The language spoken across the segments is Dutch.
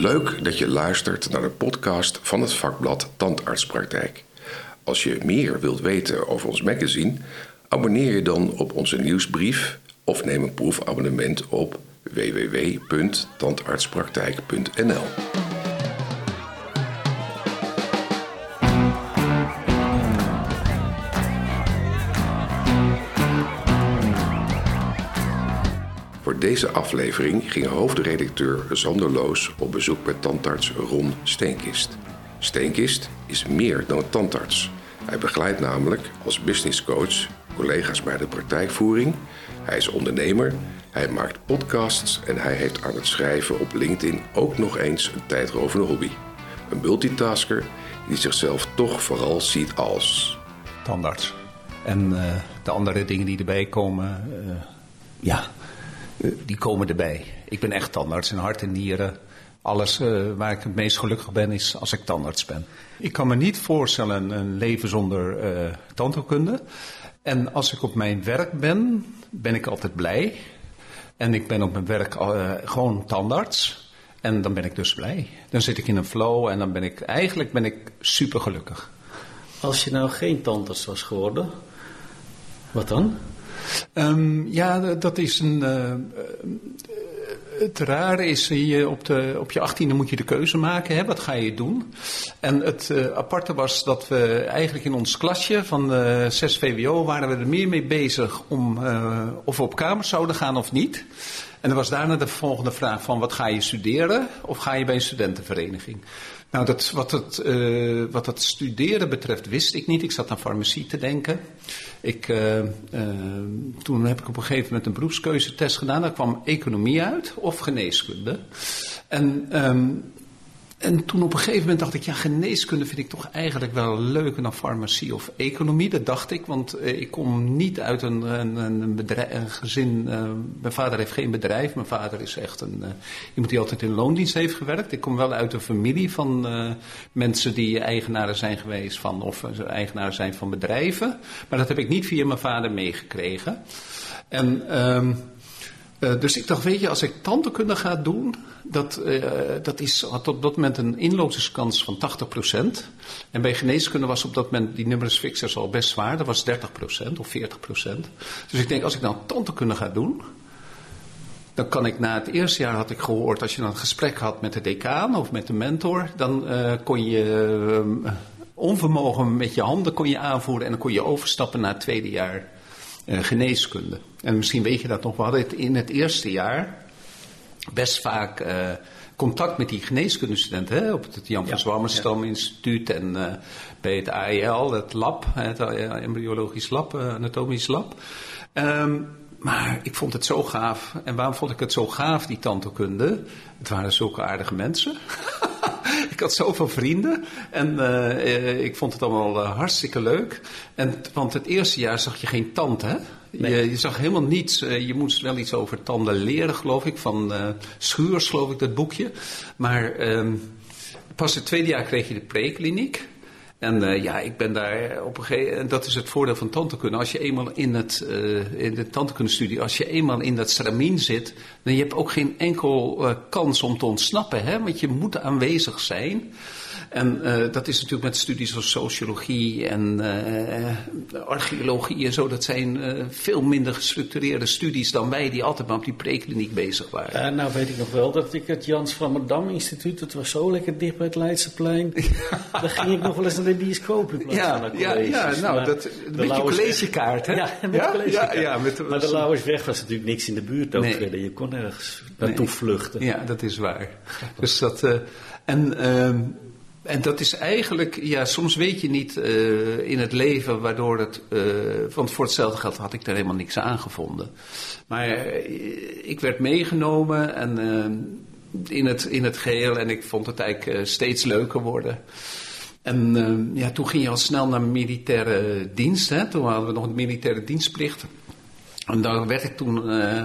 Leuk dat je luistert naar de podcast van het vakblad Tandartspraktijk. Als je meer wilt weten over ons magazine, abonneer je dan op onze nieuwsbrief of neem een proefabonnement op www.tandartspraktijk.nl. deze aflevering ging hoofdredacteur Sander Loos op bezoek bij tandarts Ron Steenkist. Steenkist is meer dan een tandarts. Hij begeleidt namelijk als businesscoach collega's bij de praktijkvoering. Hij is ondernemer, hij maakt podcasts en hij heeft aan het schrijven op LinkedIn ook nog eens een tijdrovende hobby. Een multitasker die zichzelf toch vooral ziet als tandarts. En uh, de andere dingen die erbij komen, uh, ja, die komen erbij. Ik ben echt tandarts in hart en nieren. Alles waar ik het meest gelukkig ben is als ik tandarts ben. Ik kan me niet voorstellen een leven zonder tandheelkunde. En als ik op mijn werk ben, ben ik altijd blij. En ik ben op mijn werk gewoon tandarts. En dan ben ik dus blij. Dan zit ik in een flow en dan ben ik eigenlijk ben ik super gelukkig. Als je nou geen tandarts was geworden, wat dan? Um, ja, dat is een. Uh, het rare is, je op, de, op je achttiende moet je de keuze maken. Hè? Wat ga je doen? En het uh, aparte was dat we eigenlijk in ons klasje van uh, 6 VWO waren we er meer mee bezig om of we op kamers zouden gaan of niet. En er was daarna de volgende vraag van wat ga je studeren of ga je bij een studentenvereniging? Nou, dat, wat, het, uh, wat het studeren betreft wist ik niet. Ik zat aan farmacie te denken. Ik, uh, uh, toen heb ik op een gegeven moment een beroepskeuzetest gedaan. Daar kwam economie uit of geneeskunde. En um, en toen op een gegeven moment dacht ik, ja, geneeskunde vind ik toch eigenlijk wel leuker dan farmacie of economie. Dat dacht ik, want uh, ik kom niet uit een, een, een, bedrijf, een gezin. Uh, mijn vader heeft geen bedrijf. Mijn vader is echt een, uh, iemand die altijd in loondienst heeft gewerkt. Ik kom wel uit een familie van mensen die eigenaren zijn geweest van, of eigenaren zijn van bedrijven. Maar dat heb ik niet via mijn vader meegekregen. En... Uh, dus ik dacht, weet je, als ik tandheelkunde ga doen, dat, uh, dat is, had op dat moment een inloopskans van 80%. En bij geneeskunde was op dat moment die numerus fixers al best zwaar. Dat was 30% of 40%. Dus ik denk, als ik nou tandheelkunde ga doen, dan kan ik na het eerste jaar had ik gehoord, als je dan een gesprek had met de decaan of met de mentor, dan uh, kon je onvermogen met je handen kon je aanvoeren en dan kon je overstappen naar het tweede jaar geneeskunde. En misschien weet je dat nog, we hadden in het eerste jaar best vaak uh, contact met die geneeskundestudenten hè, op het Jan van Zwammerstam ja. Instituut en uh, bij het AEL, het lab, het embryologisch lab, anatomisch lab. Um, maar ik vond het zo gaaf. En waarom vond ik het zo gaaf, die tandheelkunde? Het waren zulke aardige mensen. ik had zoveel vrienden en uh, ik vond het allemaal uh, hartstikke leuk. En, want het eerste jaar zag je geen tand, hè? Nee. Je, je, zag helemaal niets. Je moest wel iets over tanden leren, geloof ik. Van Schuurs, geloof ik, dat boekje. Maar ehm, pas het tweede jaar kreeg je de prekliniek. En uh, ja, ik ben daar op een gegeven moment, dat is het voordeel van tandheelkunde. Als je eenmaal in, het, uh, in de tandheelkundestudie, als je eenmaal in dat stramien zit, dan je hebt ook geen enkel uh, kans om te ontsnappen, hè? want je moet aanwezig zijn. En dat is natuurlijk met studies als sociologie en archeologie en zo. Dat zijn veel minder gestructureerde studies dan wij die altijd maar op die prekliniek bezig waren. Ja, nou weet ik nog wel dat ik het Jans van Dam Instituut, dat was zo lekker dicht bij het Leidseplein. Daar ging ik nog wel eens naar de bioscoop in plaats ja, van ja, ja, nou, maar dat, met je collegekaart, hè? Ja, met ja? collegekaart. Ja, ja, met, maar de Lauwersweg was natuurlijk niks in de buurt ook nee. verder. Je kon ergens naartoe nee. vluchten. Ja, dat is waar. Dus dat, uh, en... Uh, en dat is eigenlijk, ja, soms weet je niet uh, in het leven waardoor het. Uh, want voor hetzelfde geld had ik daar helemaal niks aan gevonden. Maar uh, ik werd meegenomen en, in, het, in het geheel en ik vond het eigenlijk steeds leuker worden. En ja, toen ging je al snel naar militaire dienst. Hè? Toen hadden we nog een militaire dienstplicht. En daar werd ik toen, uh,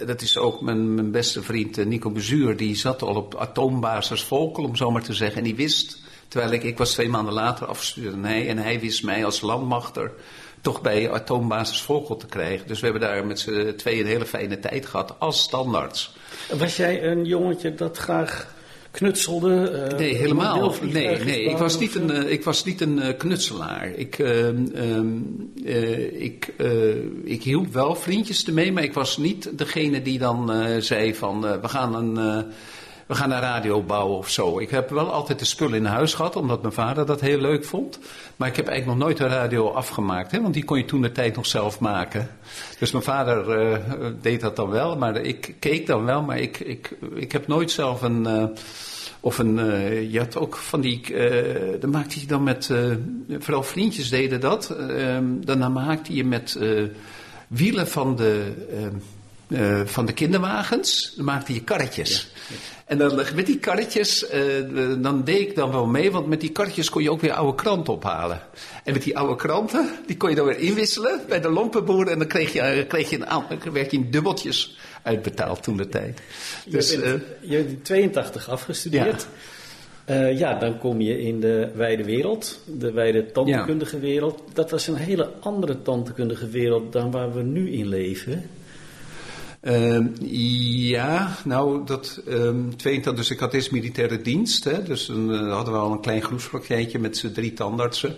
uh, dat is ook mijn, mijn beste vriend uh, Nico Bezuur, die zat al op atoombasis Volkel, om zo maar te zeggen. En die wist, terwijl ik, ik was twee maanden later afgestuurd en hij, en hij wist mij als landmachter toch bij atoombasis Volkel te krijgen. Dus we hebben daar met z'n tweeën een hele fijne tijd gehad als standaards. Was jij een jongetje dat graag knutselde? Uh, nee, helemaal. Nee, nee. Ik was niet een, uh, ik was niet een uh, knutselaar. Ik, ehm, ik, ik hielp wel vriendjes ermee, maar ik was niet degene die dan zei van we gaan een we gaan een radio bouwen of zo. Ik heb wel altijd de spullen in huis gehad, omdat mijn vader dat heel leuk vond. Maar ik heb eigenlijk nog nooit een radio afgemaakt, hè, want die kon je toen de tijd nog zelf maken. Dus mijn vader uh, deed dat dan wel, maar ik keek dan wel, maar ik, ik, ik heb nooit zelf een. Uh, of een, uh, je had ook van die, dan maakte je dan met, vooral vriendjes deden dat. dan maakte je met wielen van de, van de kinderwagens, dan maakte je karretjes. Ja. En dan met die karretjes, uh, dan deed ik dan wel mee, want met die karretjes kon je ook weer oude kranten ophalen. En met die oude kranten, die kon je dan weer inwisselen bij de lompenboer. En dan kreeg je, kreeg je een, werd je in dubbeltjes uitbetaald toen de tijd. Dus, je, bent, uh, je hebt in 82 afgestudeerd. Ja. ja, dan kom je in de wijde wereld, de wijde tandheelkundige wereld. Dat was een hele andere tandheelkundige wereld dan waar we nu in leven. Uh, ja, nou, dat um, 22, dus ik had eerst militaire dienst. Hè, dus dan uh, hadden we al een klein groepspraktijkje met z'n drie tandartsen.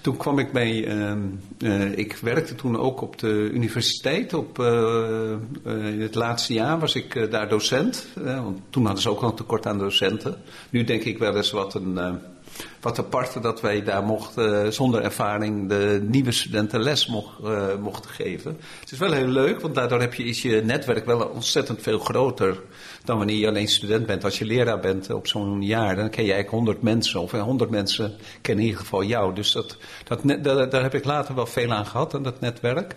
Toen kwam ik bij, um, uh, ik werkte toen ook op de universiteit. Op, uh, in het laatste jaar was ik daar docent. want toen hadden ze ook al tekort aan docenten. Nu denk ik wel eens wat een wat apart dat wij daar mochten, eh, zonder ervaring, de nieuwe studenten les mocht, uh, mochten geven. Het is wel heel leuk, want daardoor heb je, is je netwerk wel ontzettend veel groter dan wanneer je alleen student bent. Als je leraar bent op zo'n jaar, dan ken je eigenlijk honderd mensen, of honderd mensen kennen in ieder geval jou. Dus dat, dat net, daar, daar, heb ik later wel veel aan gehad, aan dat netwerk.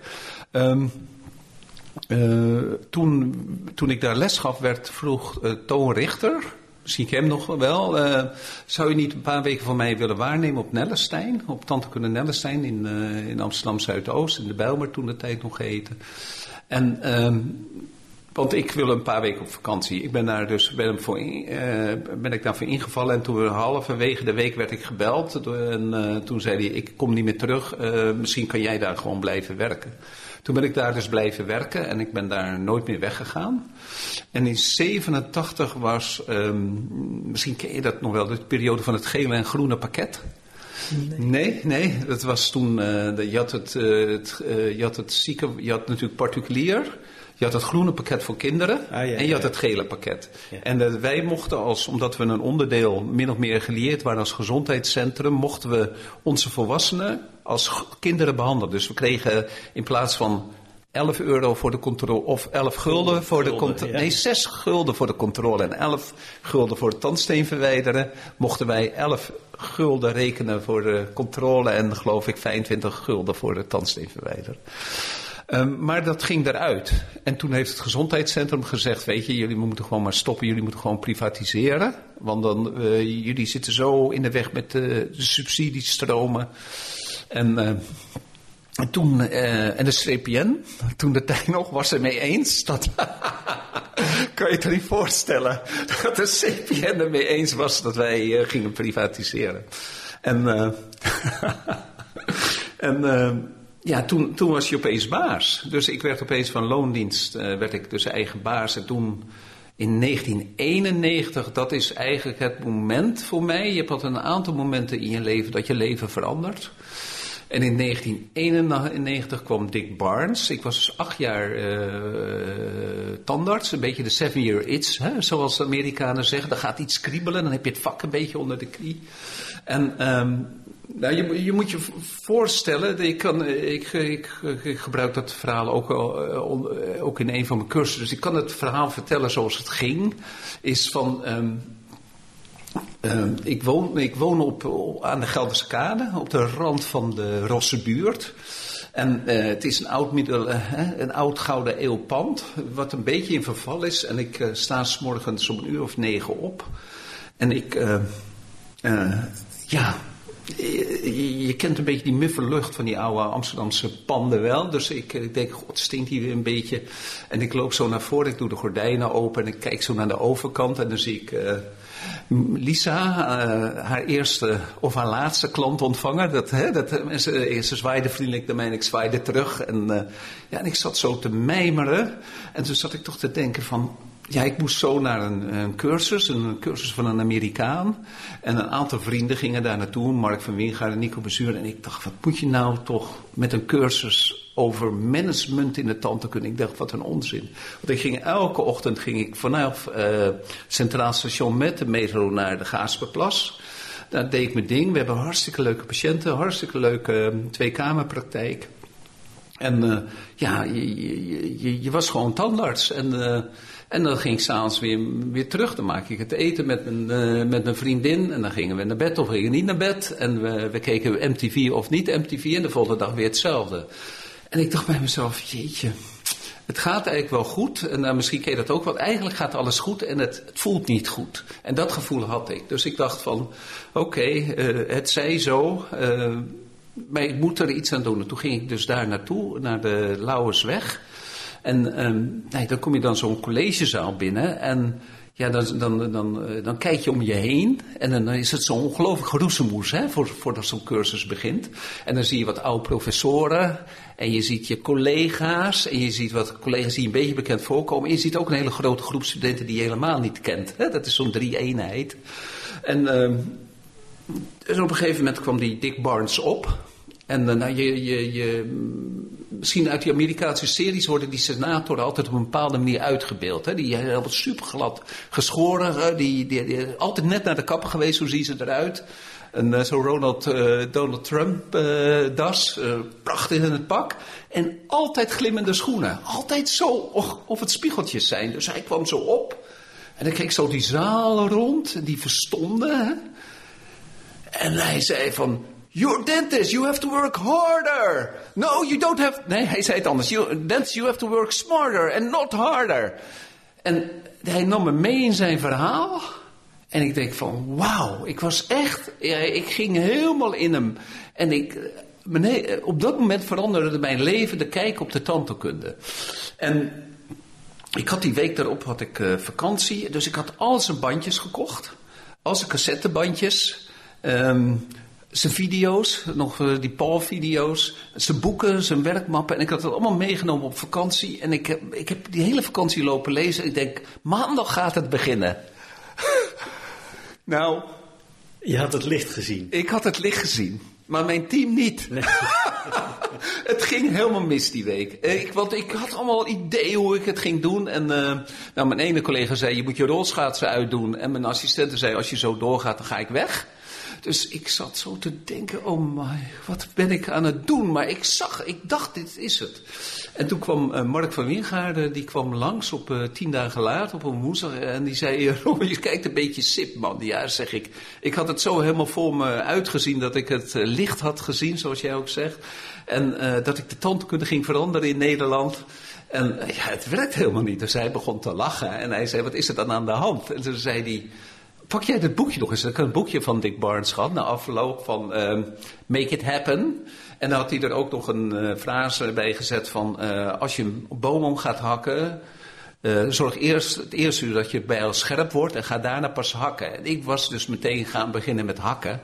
Uh, toen, toen ik daar les gaf, werd vroeg uh, Toon Richter zie ik hem nog wel. Uh, zou je niet een paar weken voor mij willen waarnemen op Nellestein? Op Tantekunde Nellestein in, uh, in Amsterdam Zuidoost, in de Bijlmer toen de tijd nog geheten. En, um, want ik wil een paar weken op vakantie. Ik ben daar dus ben, voor uh, ben ik daarvoor ingevallen. En toen halverwege de week werd ik gebeld. En toen zei hij, ik kom niet meer terug. misschien kan jij daar gewoon blijven werken. Toen ben ik daar dus blijven werken en ik ben daar nooit meer weggegaan. En in 87 was, um, misschien ken je dat nog wel, de periode van het gele en groene pakket. Nee. nee, dat was toen, de, je, had het, uh, het uh, je had het zieke, je had natuurlijk particulier. Je had het groene pakket voor kinderen ah, ja, en je had het gele pakket. En wij mochten als, omdat we een onderdeel min of meer gelieerd waren als gezondheidscentrum, mochten we onze volwassenen als kinderen behandelen. Dus we kregen in plaats van 11 euro voor de controle of 11 gulden voor de controle. Nee, 6 gulden voor de controle en 11 gulden voor het tandsteen verwijderen. Mochten wij 11 gulden rekenen voor de controle en geloof ik 25 gulden voor de tandsteen verwijderen. Um, maar dat ging eruit. En toen heeft het gezondheidscentrum gezegd: Weet je, jullie moeten gewoon maar stoppen, jullie moeten gewoon privatiseren. Want dan, uh, jullie zitten zo in de weg met de, de subsidiestromen. En, uh, en toen, en de CPN, toen de tijd nog, was er mee eens. Dat kan je het niet voorstellen dat de CPN er mee eens was dat wij gingen privatiseren. En, en ja, toen, toen was je opeens baas. Dus ik werd opeens van loondienst, uh, werd ik dus eigen baas. En toen in 1991, dat is eigenlijk het moment voor mij. Je hebt altijd een aantal momenten in je leven dat je leven verandert. En in 1991 kwam Dick Barnes. Ik was dus acht jaar uh, tandarts, een beetje de seven year itch, hè, zoals de Amerikanen zeggen. Dan gaat iets kriebelen, dan heb je het vak een beetje onder de knie. En um, nou, je, je, moet je voorstellen, ik, kan, ik, ik, ik gebruik dat verhaal ook, ook in een van mijn cursussen. Dus ik kan het verhaal vertellen zoals het ging. Is van, um, um, ik, woon, ik woon op, aan de Gelderse Kade, op de rand van de Rosse buurt. En het is een oud, middel, uh, een oud gouden eeuwpand, wat een beetje in verval is. En ik sta s morgens om een uur of negen op. En ik, ja, je, je, kent een beetje die muffe lucht van die oude Amsterdamse panden wel. Dus ik, ik denk, god, stinkt hier weer een beetje. En ik loop zo naar voren, ik doe de gordijnen open en ik kijk zo naar de overkant. En dan zie ik uh, Lisa, haar eerste of haar laatste klant ontvangen. Dat, hè, dat, ze, ze zwaaide vriendelijk naar mij en ik zwaaide terug. En, ja, en ik zat zo te mijmeren. En toen zat ik toch te denken van ja, ik moest zo naar een, cursus, een cursus van een Amerikaan. En een aantal vrienden gingen daar naartoe, Mark van Wingaard en Nico Bezuur. En ik dacht, wat moet je nou toch met een cursus over management in de tandheelkunde? Ik dacht, wat een onzin. Want ik ging elke ochtend ging ik vanaf uh, Centraal Station met de metro naar de Gaasperplas. Daar deed ik mijn ding. We hebben hartstikke leuke patiënten, hartstikke leuke uh, tweekamerpraktijk. En uh, ja, je, je, je, je, was gewoon tandarts. En en dan ging ik s'avonds weer, weer terug. Dan maakte ik het eten met mijn, uh, met mijn vriendin. En dan gingen we naar bed of gingen niet naar bed. En we, we keken MTV of niet MTV. En de volgende dag weer hetzelfde. En ik dacht bij mezelf, jeetje, het gaat eigenlijk wel goed. En uh, misschien ken dat ook wel. Eigenlijk gaat alles goed en het, het, voelt niet goed. En dat gevoel had ik. Dus ik dacht van, oké, uh, het zij zo. Uh, maar ik moet er iets aan doen. En toen ging ik dus daar naartoe, naar de Lauwersweg. En nee, dan kom je dan zo'n collegezaal binnen en ja, dan, dan, dan, eh, dan kijk je om je heen en dan is het zo ongelooflijk geroezemoes hè, voor, voordat zo'n cursus begint. En dan zie je wat oude professoren en je ziet je collega's en je ziet wat collega's die een beetje bekend voorkomen. En je ziet ook een hele grote groep studenten die je helemaal niet kent. Hè? Dat is zo'n drie-eenheid. En um, op een gegeven moment kwam die Dick Barnes op. En nou, je, je, je, misschien uit die Amerikaanse series worden die senatoren altijd op een bepaalde manier uitgebeeld. Hè? Die hebben super glad geschoren, die, die, die, altijd net naar de kappen geweest, hoe zien ze eruit. En uh, zo Ronald, uh, Donald Trump uh, das, prachtig in het pak. En altijd glimmende schoenen. Altijd zo, of, het spiegeltjes zijn. Dus hij kwam zo op. En dan keek zo die zaal rond, die verstonden. En hij zei van, You're a dentist, you have to work harder. No, you don't have... Nee, hij zei het anders. You, dentist, you have to work smarter and not harder. En hij nam me mee in zijn verhaal. En ik denk van, wauw, ik was echt... Ik ging helemaal in hem. En ik... Op dat moment veranderde mijn leven de kijk op de tandheelkunde. En ik had die week daarop had ik uh, vakantie. Dus ik had al zijn bandjes gekocht. Al zijn cassettebandjes. Um, zijn video's, nog eh, die Paul-video's, zijn boeken, zijn werkmappen. En ik had het allemaal meegenomen op vakantie. En ik heb, ik heb die hele vakantie lopen lezen. Ik denk, maandag gaat het beginnen. nou. Je had het licht gezien. Ik had het licht gezien. Maar mijn team niet. Nee. het ging helemaal mis die week. Eh, ik, want ik had allemaal ideeën hoe ik het ging doen. En uh, nou, mijn ene collega zei, je moet je rolschaatsen uitdoen. En mijn assistente zei, als je zo doorgaat, dan ga ik weg. Dus ik zat zo te denken, oh my, wat ben ik aan het doen? Maar ik zag, ik dacht, dit is het. En toen kwam uh, Mark van Wingaarden, die kwam langs op uh, tien dagen later, op een woensdag. En die zei, oh, je kijkt een beetje sip, man. Ja, zeg ik. Ik had het zo helemaal voor me uitgezien dat ik het licht had gezien, zoals jij ook zegt. En dat ik de tandkunde ging veranderen in Nederland. En ja, het werkt helemaal niet. Dus hij begon te lachen. En hij zei, wat is er dan aan de hand? En toen zei hij pak jij dat boekje nog eens? Had een boekje van Dick Barnes gehad, na afloop van uh, Make It Happen. En dan had hij er ook nog een uh, frase bij gezet van, uh, als je een boom om gaat hakken, uh, zorg eerst het eerste uur dat je bijl scherp wordt en ga daarna pas hakken. En ik was dus meteen gaan beginnen met hakken.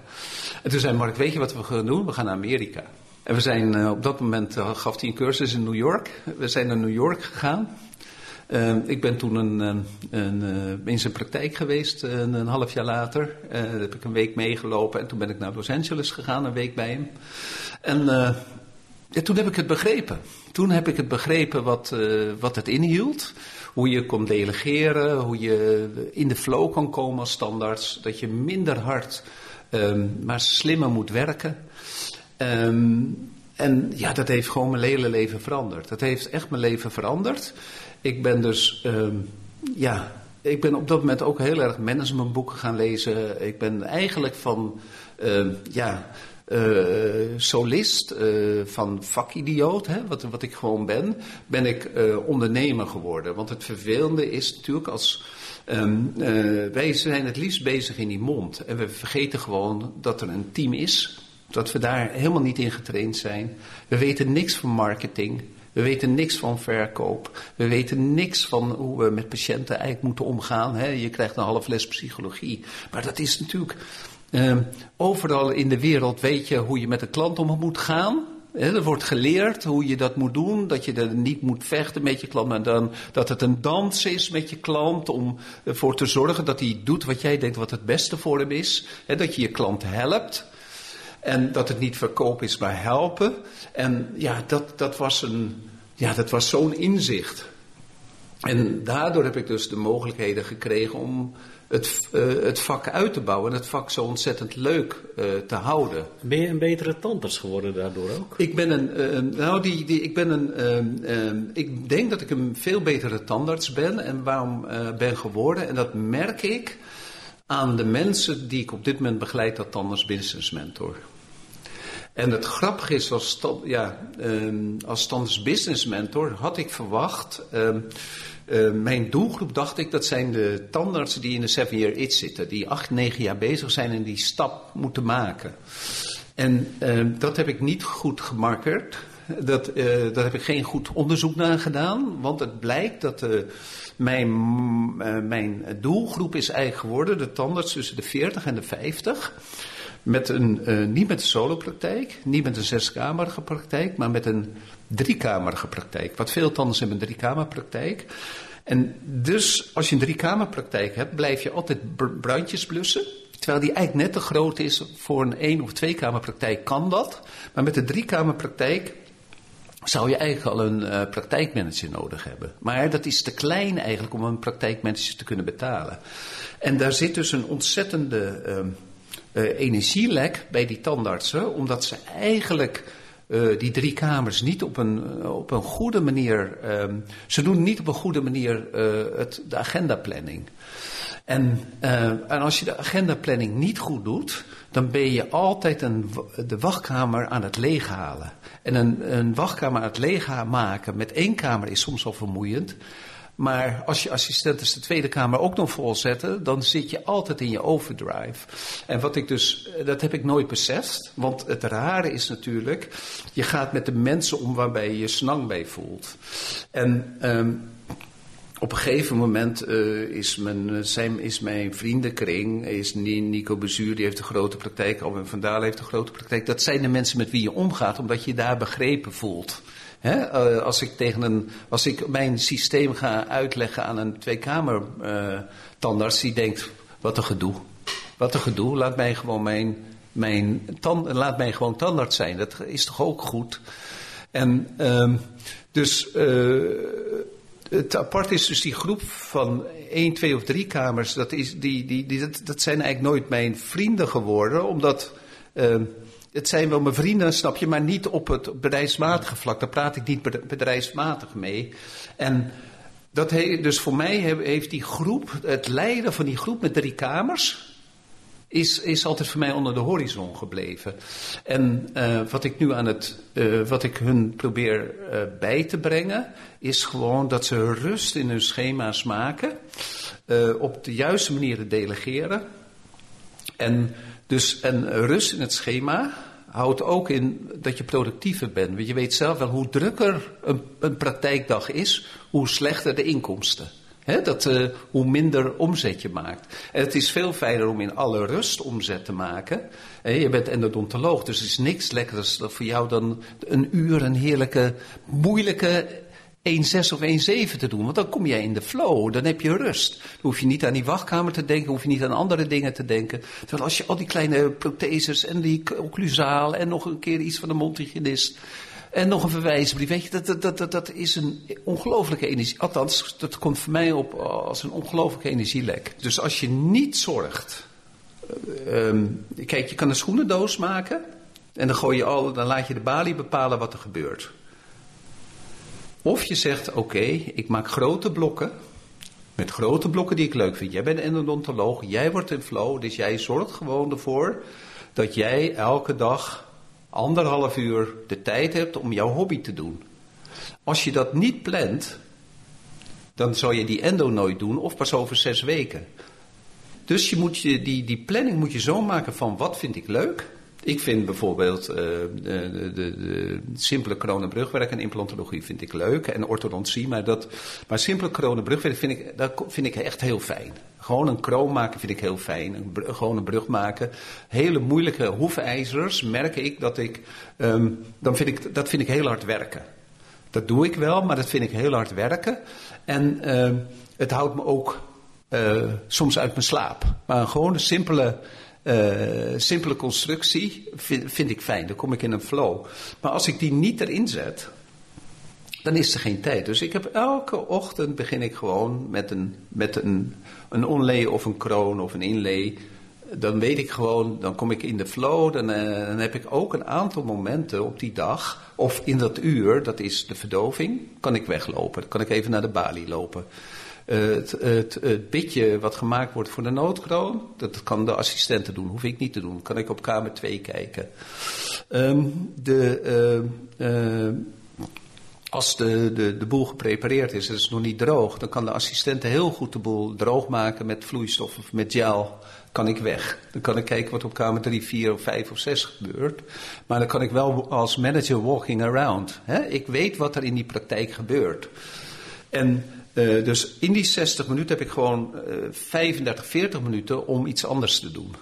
En toen zei Mark, weet je wat we gaan doen? We gaan naar Amerika. En we zijn op dat moment, gaf hij een cursus in New York. We zijn naar New York gegaan. Uh, ik ben toen een, een, uh, in zijn praktijk geweest, een, half jaar later. Uh, daar heb ik een week meegelopen en toen ben ik naar Los Angeles gegaan, een week bij hem. En ja, toen heb ik het begrepen. Toen heb ik het begrepen wat, wat het inhield. Hoe je kon delegeren, hoe je in de flow kan komen als standaards. Dat je minder hard, um, maar slimmer moet werken. Um, en ja, dat heeft gewoon mijn hele leven veranderd. Dat heeft echt mijn leven veranderd. Ik ben dus, um, ja, ik ben op dat moment ook heel erg managementboeken gaan lezen. Ik ben eigenlijk van, uh, ja, uh, solist, uh, van vakidioot, hè, wat, wat ik gewoon ben, ben ik uh, ondernemer geworden. Want het vervelende is natuurlijk als. Um, wij zijn het liefst bezig in die mond. En we vergeten gewoon dat er een team is. Dat we daar helemaal niet in getraind zijn. We weten niks van marketing. We weten niks van verkoop. We weten niks van hoe we met patiënten eigenlijk moeten omgaan. Je krijgt een half les psychologie. Maar dat is natuurlijk. Uh, overal in de wereld weet je hoe je met een klant om moet gaan. er wordt geleerd hoe je dat moet doen. Dat je er niet moet vechten met je klant. Maar dan, dat het een dans is met je klant. Om ervoor te zorgen dat hij doet wat jij denkt wat het beste voor hem is. dat je je klant helpt. En dat het niet verkoop is, maar helpen. En ja, dat, dat was, een, ja, dat was zo'n inzicht. En daardoor heb ik dus de mogelijkheden gekregen om het, uh, het vak uit te bouwen en het vak zo ontzettend leuk uh, te houden. Ben je een betere tandarts geworden daardoor ook? Ik ben een, uh, nou die, die, ik ben een, ehm, ik denk dat ik een veel betere tandarts ben en waarom ben geworden. En dat merk ik aan de mensen die ik op dit moment begeleid als tandarts business mentor. En het grappige is, als, ja, um, als Business Mentor had ik verwacht. Um, uh, mijn doelgroep dacht ik, dat zijn de tandartsen die in de 7-year itch zitten. Die acht, negen jaar bezig zijn en die stap moeten maken. En dat heb ik niet goed gemarkerd. Dat, uh, daar heb ik geen goed onderzoek naar gedaan. Want het blijkt dat mijn, mijn doelgroep is eigenlijk geworden de tandarts tussen de 40 en de 50. Met een, niet met een solopraktijk, niet met een zeskamerige praktijk, maar met een driekamerige praktijk. Wat veel tandarts hebben een driekamerpraktijk. En dus als je een driekamerpraktijk hebt, blijf je altijd bruintjes blussen. Terwijl die eigenlijk net te groot is voor een één- of tweekamerpraktijk kan dat. Maar met de driekamerpraktijk zou je eigenlijk al een uh, praktijkmanager nodig hebben. Maar dat is te klein eigenlijk om een praktijkmanager te kunnen betalen. En daar zit dus een ontzettende uh, uh, energielek bij die tandartsen, omdat ze eigenlijk uh, die drie kamers niet op een, op een goede manier. Um, ze doen niet op een goede manier het, de agendaplanning. En, en als je de agendaplanning niet goed doet, dan ben je altijd een, de wachtkamer aan het leeghalen. En een, een wachtkamer aan het leeghalen maken met één kamer is soms al vermoeiend. Maar als je assistenten de Tweede Kamer ook nog vol zetten, dan zit je altijd in je overdrive. En wat ik dus, dat heb ik nooit beseft. Want het rare is natuurlijk, je gaat met de mensen om waarbij je je snang bij voelt. En um, op een gegeven moment uh, is, mijn, zijn, is mijn vriendenkring, is Nico Bezuur, die heeft een grote praktijk, Alwin van Dalen heeft een grote praktijk. Dat zijn de mensen met wie je omgaat, omdat je daar begrepen voelt. He, uh, als, ik tegen een, als ik mijn systeem ga uitleggen aan een tweekamer uh, tandarts, die denkt, wat een gedoe. Wat een gedoe, laat mij gewoon mijn, mijn tand, laat mij gewoon tandarts zijn. Dat is toch ook goed? En um, dus het apart is dus die groep van één, twee of drie kamers, dat, is, die, die, die, dat, dat zijn eigenlijk nooit mijn vrienden geworden, omdat... Uh, het zijn wel mijn vrienden, snap je, maar niet op het bedrijfsmatige vlak. Daar praat ik niet bedrijfsmatig mee. En dat he, dus voor mij heeft die groep, het leiden van die groep met drie kamers, is, is altijd voor mij onder de horizon gebleven. En uh, wat ik nu aan het, uh, wat ik hun probeer uh, bij te brengen, is gewoon dat ze rust in hun schema's maken, op de juiste manier delegeren. En dus en rust in het schema houdt ook in dat je productiever bent. Want je weet zelf wel, hoe drukker een, een praktijkdag is, hoe slechter de inkomsten. Dat, uh, hoe minder omzet je maakt. En het is veel fijner om in alle rust omzet te maken. Je bent endodontoloog, dus het is niks lekkers voor jou dan een uur een heerlijke, moeilijke 1,6 of 1,7 te doen. Want dan kom jij in de flow, dan heb je rust. Dan hoef je niet aan die wachtkamer te denken, hoef je niet aan andere dingen te denken. Terwijl als je al die kleine protheses en die occlusaal en nog een keer iets van de mondhygiënist en nog een verwijsbrief, weet je, dat, dat, dat, dat is een ongelooflijke energie. Althans, dat komt voor mij op als een ongelooflijke energielek. Dus als je niet zorgt, um, kijk, je kan een schoenendoos maken en dan gooi je al, dan laat je de balie bepalen wat er gebeurt. Of je zegt, oké, ik maak grote blokken. Met grote blokken die ik leuk vind. Jij bent een endodontoloog, jij wordt in flow. Dus jij zorgt gewoon ervoor dat jij elke dag anderhalf uur de tijd hebt om jouw hobby te doen. Als je dat niet plant, dan zou je die endo nooit doen of pas over zes weken. Dus je moet je, die, die planning moet je zo maken van wat vind ik leuk ik vind bijvoorbeeld uh, de, de, de, simpele coronabrugwerk en implantologie vind ik leuk. En orthodontie, maar, dat, maar simpele coronabrugwerk vind ik, dat vind ik echt heel fijn. Gewoon een kroon maken vind ik heel fijn. Een gewoon een brug maken. Hele moeilijke hoefijzers merk ik dat ik, ehm, dan vind ik, dat vind ik heel hard werken. Dat doe ik wel, maar dat vind ik heel hard werken. En ehm, het houdt me ook uh, soms uit mijn slaap. Maar een simpele, uh, simpele constructie vind, vind, ik fijn. Dan kom ik in een flow. Maar als ik die niet erin zet, dan is er geen tijd. Dus ik heb elke ochtend begin ik gewoon met een, met een, een onlay of een kroon of een inlay. Dan weet ik gewoon, dan kom ik in de flow. Dan, uh, dan heb ik ook een aantal momenten op die dag, of in dat uur, dat is de verdoving, kan ik weglopen. Dan kan ik even naar de balie lopen. Uh, het, het, bitje wat gemaakt wordt voor de noodkroon, dat kan de assistenten doen, hoef ik niet te doen. Kan ik op kamer 2 kijken. Um, de, uh, als de, de, de boel geprepareerd is, het is nog niet droog, dan kan de assistente heel goed de boel droog maken met vloeistof of met gel. Kan ik weg. Dan kan ik kijken wat op kamer 3, 4 of 5 of 6 gebeurt. Maar dan kan ik wel als manager walking around. Hè? Ik weet wat er in die praktijk gebeurt. En uh, dus in die 60 minuten heb ik gewoon uh, 35, 40 minuten om iets anders te doen.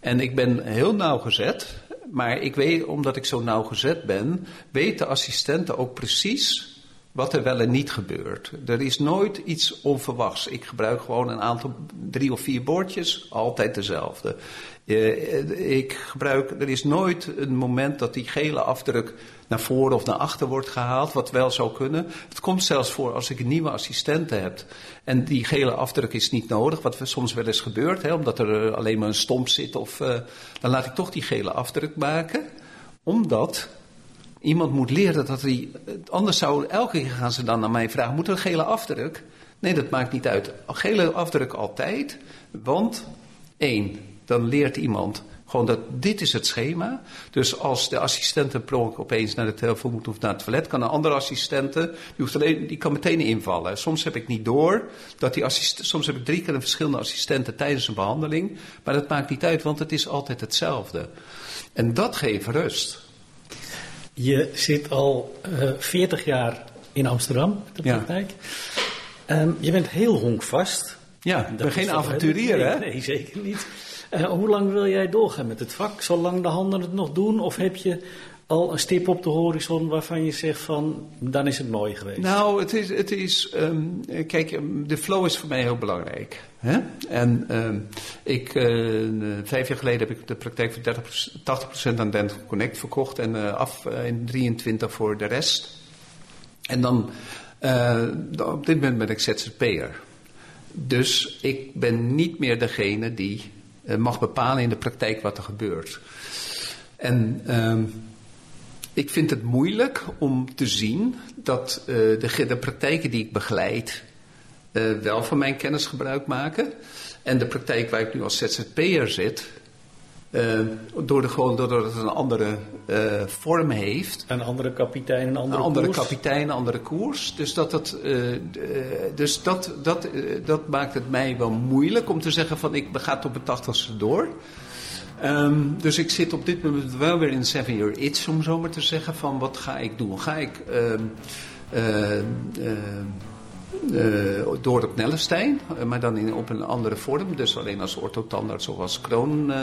En ik ben heel nauwgezet maar ik weet, omdat ik zo nauwgezet ben, weten assistenten ook precies wat er wel en niet gebeurt. Er is nooit iets onverwachts. Ik gebruik gewoon een aantal, drie of vier bordjes, altijd dezelfde. Uh, ik gebruik, er is nooit een moment dat die gele afdruk naar voren of naar achter wordt gehaald, wat wel zou kunnen. Het komt zelfs voor als ik een nieuwe assistente heb. En die gele afdruk is niet nodig, wat soms wel eens gebeurt, hè, omdat er eh, alleen maar een stomp zit. Of, uh, dan laat ik toch die gele afdruk maken, omdat iemand moet leren dat hij. Anders zou elke keer gaan ze dan naar mij vragen: moet er een gele afdruk? Nee, dat maakt niet uit. Gele afdruk altijd, want één, dan leert iemand gewoon dat dit is het schema. Dus als de assistente per opeens naar de telefoon moet of naar het toilet, kan een andere assistente, die, hoeft alleen, die kan meteen invallen. Soms heb ik niet door dat die assistent, soms heb ik drie keer een verschillende assistenten tijdens een behandeling, maar dat maakt niet uit, want het is altijd hetzelfde. En dat geeft rust. Je zit al uh, eh, 40 jaar in Amsterdam, de praktijk. Ja. Um, je bent heel honkvast. Ja, ik ben geen avonturier, hè? Nee, zeker niet. Uh, hoe lang wil jij doorgaan met het vak? Zolang de handen het nog doen? Of heb je al een stip op de horizon waarvan je zegt van, dan is het mooi geweest? Nou, het is, het is um, kijk, ehm, de flow is voor mij heel belangrijk. Hè? En um, ik, uh, vijf jaar geleden heb ik de praktijk voor 30, 80% aan Dental Connect verkocht en uh, af in 23 voor de rest. En dan, op dit moment ben ik ZZP'er. Dus ik ben niet meer degene die mag bepalen in de praktijk wat er gebeurt. En ik vind het moeilijk om te zien dat uh, de, de, praktijken die ik begeleid uh, wel van mijn kennis gebruik maken. En de praktijk waar ik nu als ZZP'er zit, uh, door de, gewoon doordat het een andere vorm heeft. Een andere kapitein, een andere, een andere koers. kapitein, een andere koers. Dus, dat, dat, dus dat, dat, dat maakt het mij wel moeilijk om te zeggen van ik ga het op het tachtigste door. Um, dus ik zit op dit moment wel weer in seven year itch om zo maar te zeggen van wat ga ik doen. Ga ik... uh, door op Nellestein, uh, maar dan in, op een andere vorm. Dus alleen als orthotandarts of als kroon, uh,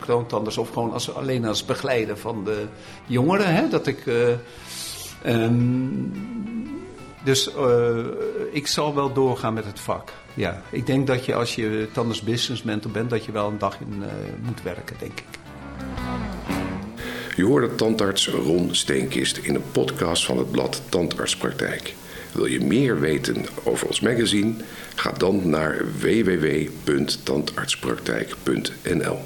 kroontandarts of gewoon als, alleen als begeleider van de jongeren. Hè, dat ik, dus ik zal wel doorgaan met het vak. Ja, ik denk dat je als je tandarts business mentor bent, dat je wel een dag in moet werken, denk ik. Je hoorde tandarts Ron Steenkist in een podcast van het blad Tandartspraktijk. Wil je meer weten over ons magazine? Ga dan naar www.tandartspraktijk.nl.